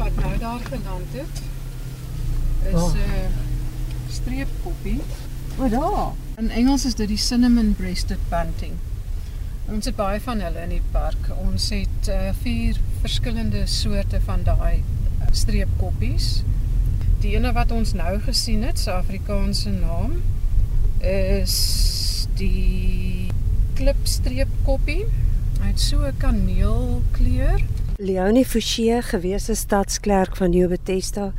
wat nou daar geland het is 'n Oh. uh, streepkoppie. O, daar. In Engels is dit die cinnamon breasted bunting. Ons het baie van hulle in die park. Ons het uh, vier verskillende soorte van daai uh, streepkoppies. Die ene wat ons nou gesien het, se Afrikaanse naam is die klipstreepkoppie. Hy het so 'n kaneelkleur. Leonie Forsie, gewese stadsklerk van New Bethesda,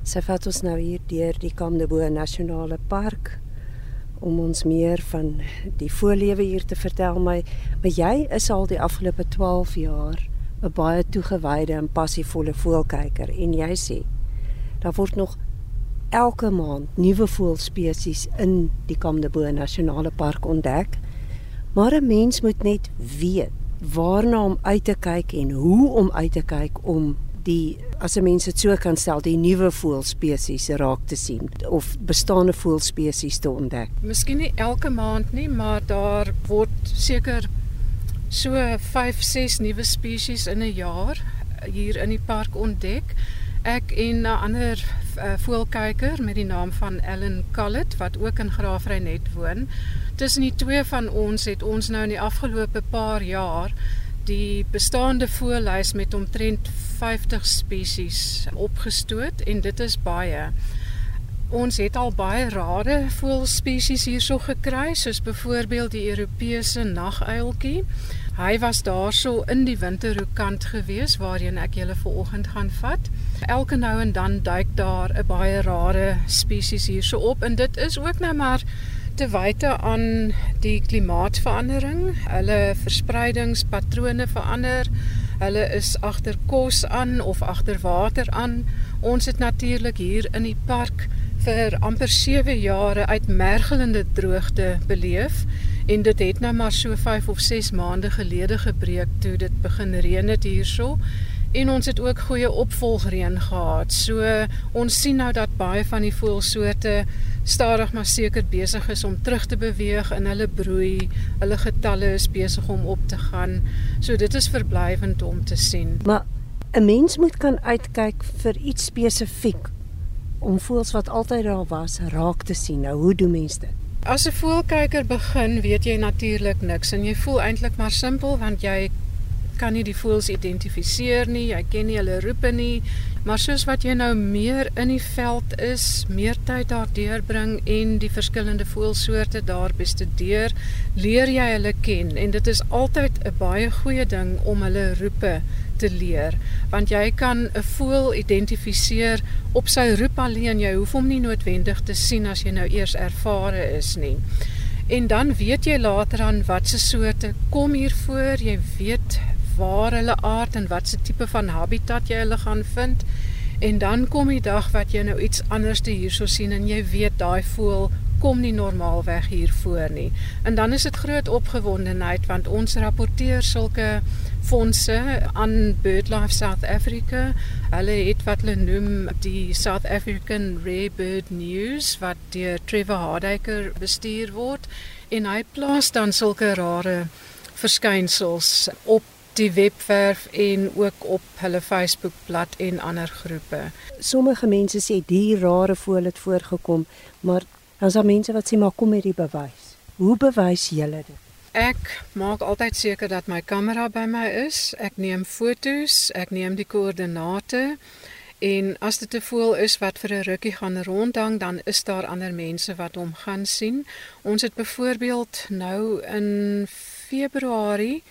sy vat ons nou hier deur die Kamdebo Nasionale Park om ons meer van die voorlewe hier te vertel my. Maar jy is al die afgelope 12 jaar 'n baie toegewyde en passievolle voëlkyker en jy sê daar word nog elke maand nuwe voëlspesies in die Kamdebo Nasionale Park ontdek. Maar 'n mens moet net weet waarna om uit te kyk en hoe om uit te kyk om die as 'n mens dit so kan stel, die nuwe voëlspesies raak te sien of bestaande voëlspesies te ontdek. Miskien nie elke maand nie, maar daar word seker so 5, 6 nuwe spesies in 'n jaar hier in die park ontdek. Ek en 'n ander uh, voëlkyker met die naam van Ellen Collett wat ook in Graafrenet woon. Tussen die twee van ons het ons nou in die afgelope paar jaar die bestaande voëllys met omtrent 50 spesies opgestoot en dit is baie. Ons het al baie rare voëlspesies hierso gekry, soos byvoorbeeld die Europese naguiltjie. Hy was daarso in die winterhoekant gewees waarheen ek julle vanoggend gaan vat. Elke nou en dan duik daar 'n baie rare spesies hierso op en dit is ook nou maar te wyte aan die klimaatsverandering. Hulle verspreidingspatrone verander. Hulle is agter kos aan of agter water aan. Ons het natuurlik hier in die park vir amper 7 jare uitmergelende droogte beleef en dit het nou maar so 5 of 6 maande gelede gebreek toe dit begin reën het hierso en ons het ook goeie opvolgreën gehad. So ons sien nou dat baie van die voëlsoorte stadig maar seker besig is om terug te beweeg in hulle broei. Hulle getalle is besig om op te gaan. So dit is verblywend om te sien. Maar 'n mens moet kan uitkyk vir iets spesifiek om voëls wat altyd daar was raak te sien. Nou hoe doen mense dit? As 'n voëlkyker begin, weet jy natuurlik niks en jy voel eintlik maar simpel want jy kan nie die voëls identifiseer nie, jy ken nie hulle roepe nie, maar soos wat jy nou meer in die veld is, meer tyd daar deurbring en die verskillende voëlsoorte daar bestudeer, leer jy hulle ken. En dit is altyd 'n baie goeie ding om hulle roepe te leer, want jy kan 'n voël identifiseer op sy roep alleen, jy hoef hom nie noodwendig te sien as jy nou eers ervare is nie. En dan weet jy later aan watse soorte kom hier voor, jy weet waar hulle aard en watse tipe van habitat jy hulle gaan vind. En dan kom die dag wat jy nou iets anderste hierso sien en jy weet daai voël kom nie normaalweg hier voor nie. En dan is dit groot opgewondenheid want ons rapporteer sulke fondse aan BirdLife South Africa. Hulle het wat hulle noem die South African Rare Bird News wat deur Trevor Hardaker bestuur word en hy plaas dan sulke rare verskynsels op die webwerf en ook op hulle Facebookblad en ander groepe. Sommige mense sê die rare voël het voorgekom, maar dan is daar mense wat sê maar kom met die bewys. Hoe bewys julle dit? Ek maak altyd seker dat my kamera by my is. Ek neem fotos, ek neem die koördinate en as dit 'n voël is wat vir 'n rukkie gaan rondhang, dan is daar ander mense wat hom gaan sien. Ons het byvoorbeeld nou in Februarie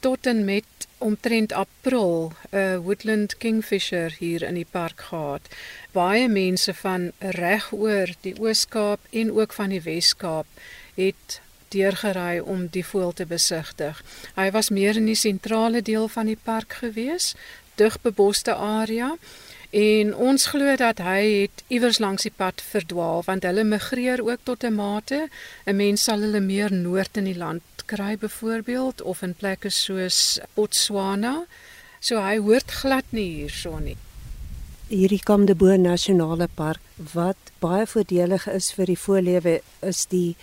tot en met omtrent April 'n woodland kingfisher hier in die park gehad. Baie mense van regoor die Oos-Kaap en ook van die Wes-Kaap het deurgery om die voël te besigtig. Hy was meer in die sentrale deel van die park gewees, dig beboste area. En ons glo dat hy het iewers langs die pad verdwaal want hulle migreer ook tot 'n mate. 'n Mens sal hulle meer noord in die land kry byvoorbeeld of in plekke soos Botswana. So hy hoort glad nie hierso nie. Hierdie Kamdebo Nasionale Park wat baie voordelig is vir die voorlewe is die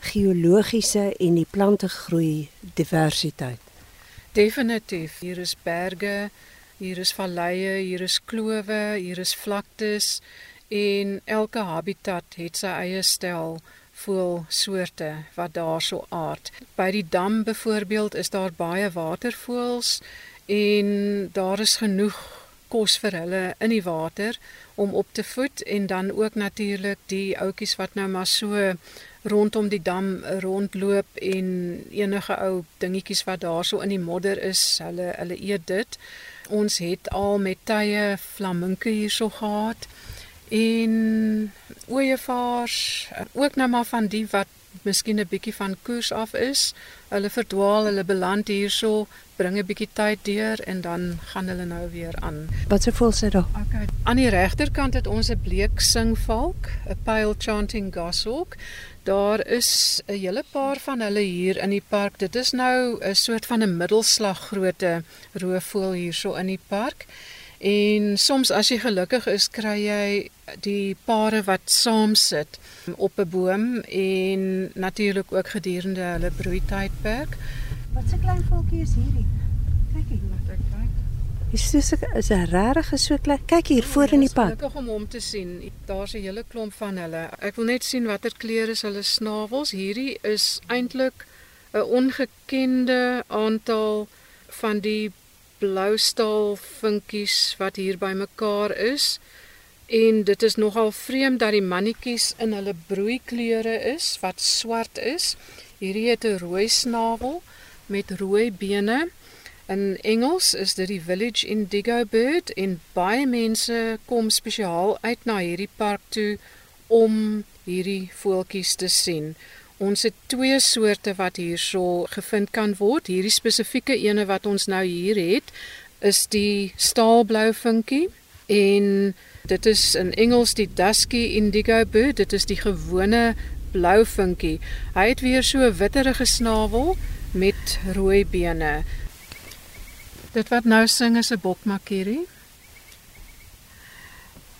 geologiese en die plantegroei diversiteit. Definitief, hier is berge, Hier is valleie, hier is klowe, hier is vlaktes en elke habitat het sy eie stel voëlsoorte wat daarso aard. By die dam byvoorbeeld is daar baie watervoëls en daar is genoeg kos vir hulle in die water om op te voed en dan ook natuurlik die ouetjies wat nou maar so rondom die dam rondloop en enige ou dingetjies wat daarso in die modder is, hulle hulle eet dit. Ons het al met tye flaminke hierso gehad en ooievaars ook nou maar van die wat miskien 'n bietjie van koers af is. Hulle verdwaal, hulle beland hierso, bring 'n bietjie tyd deur en dan gaan hulle nou weer aan. Wat se voel sy daar? Okay. Aan die regterkant het ons 'n bleek singvalk, 'n pale chanting goshawk. Daar is 'n hele paar van hulle hier in die park. Dit is nou 'n soort van 'n middelslag grootte roofvoël hierso in die park. En soms as jy gelukkig is, kry jy die pare wat saam sit op 'n boom en natuurlik ook gedurende hulle broeitydperk. Wat 'n klein voeltjie is hierdie? Kyk hier wat ek kyk. Is dis is 'n regtig so klein. Kyk hier voor in die pad. Gelukkig om hom te sien. Daar's 'n hele klomp van hulle. Ek wil net sien watter kleure is hulle snavels. Hierdie is eintlik 'n ongekende aantal van die bloustaal vinkies wat hier bymekaar is. En dit is nogal vreemd dat die mannetjies in hulle broeikleure is wat swart is. Hierdie het 'n rooi snavel met rooi bene. In Engels is dit die village indigo bird en baie mense kom spesiaal uit na hierdie park toe om hierdie voeltjies te sien. Ons het twee soorte wat hierso gevind kan word. Hierdie spesifieke ene wat ons nou hier het, is die staalblou vinkie en Dit is in Engels die dusky indigo bird. Dit is die gewone blou vinkie. Hy het weer so 'n witterige snavel met rooi bene. Dit wat nou sing is 'n bokmakkerie.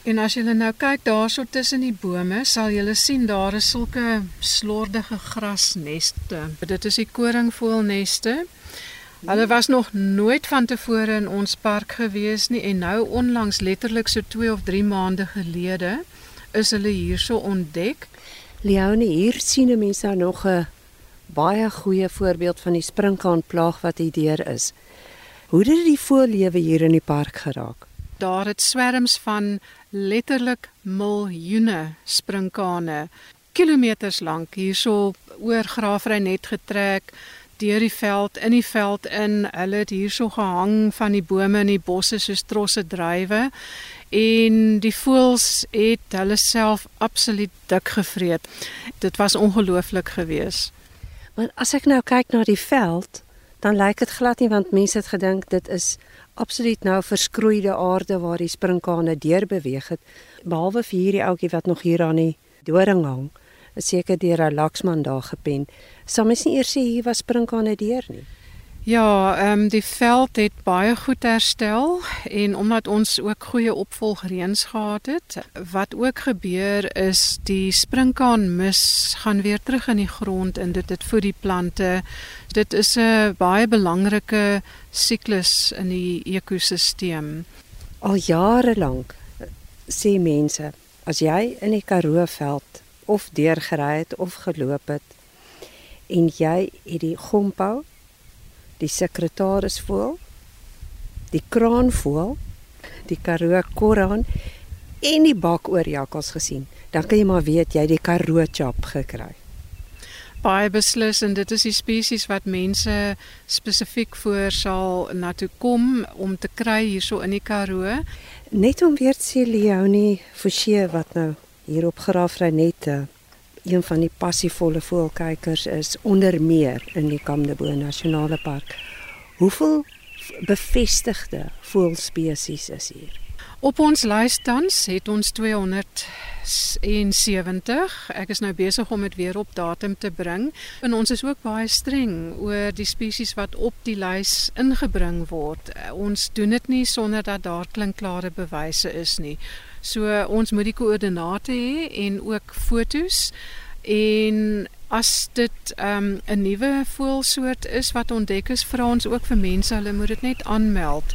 En as jy nou kyk daarso tussen die bome, sal jy sien daar is sulke slordige grasneste. Dit is die koringvoëlneste. Hulle was nog nooit van tevore in ons park gewees nie en nou onlangs letterlik so 2 of 3 maande gelede is hulle hierso ontdek. Leonie, hier sien 'n mens nou nog 'n baie goeie voorbeeld van die sprinkaanplaag wat hier deur is. Hoe het die voëllewe hier in die park geraak? Daar het swerms van letterlik miljoene sprinkane kilometers lank hierso oor Graafry net getrek deur die veld in die veld in. Hulle het hierso gehang van die bome in die bosse soos trosse drywe en die voëls het hulle self absoluut dik gevreet. Dit was ongelooflik geweest. Maar as ek nou kyk na die veld, dan lyk dit glad nie want mense het gedink dit is absoluut nou verskroeide aarde waar die sprinkane deur beweeg het behalwe vir hierdie ouetjie wat nog hier aan die doring hang seker deur 'n laksman daar gepen. Sal mens nie eers sê hier was sprinkane deur nie. Ja, ehm um, die veld het baie goed herstel en omdat ons ook goeie opvolgreëns gehad het, wat ook gebeur is die sprinkaanmis gaan weer terug in die grond en dit het vir die plante. Dit is 'n baie belangrike siklus in die ekosisteem. Al jare lank sê mense, as jy in die Karoo veld of deurgery het of geloop het en jy het die gompou die sekretarisvoël die kraanvoël die karoo koraan en die bakoorjakkals gesien dan kan jy maar weet jy die karoo chap gekry baie beslis en dit is die spesies wat mense spesifiek voor sal na toe kom om te kry hierso in die Karoo. Net om weer te sê Leonie Forsie wat nou hier op Graafrynette een van die passievolle voëlkykers is onder meer in die Kamdebo Nasionale Park. Hoeveel bevestigde voëlspesies is hier? Op ons lys tans het ons 270. Ek is nou besig om dit weer op datum te bring. En ons is ook baie streng oor die spesies wat op die lys ingebring word. Ons doen dit nie sonder dat daar klinkklare bewyse is nie. So ons moet die koördinate hê en ook fotos en as dit ehm, 'n um, nuwe voëlsoort is wat ontdek is, vra ons ook vir mense, hulle moet dit net aanmeld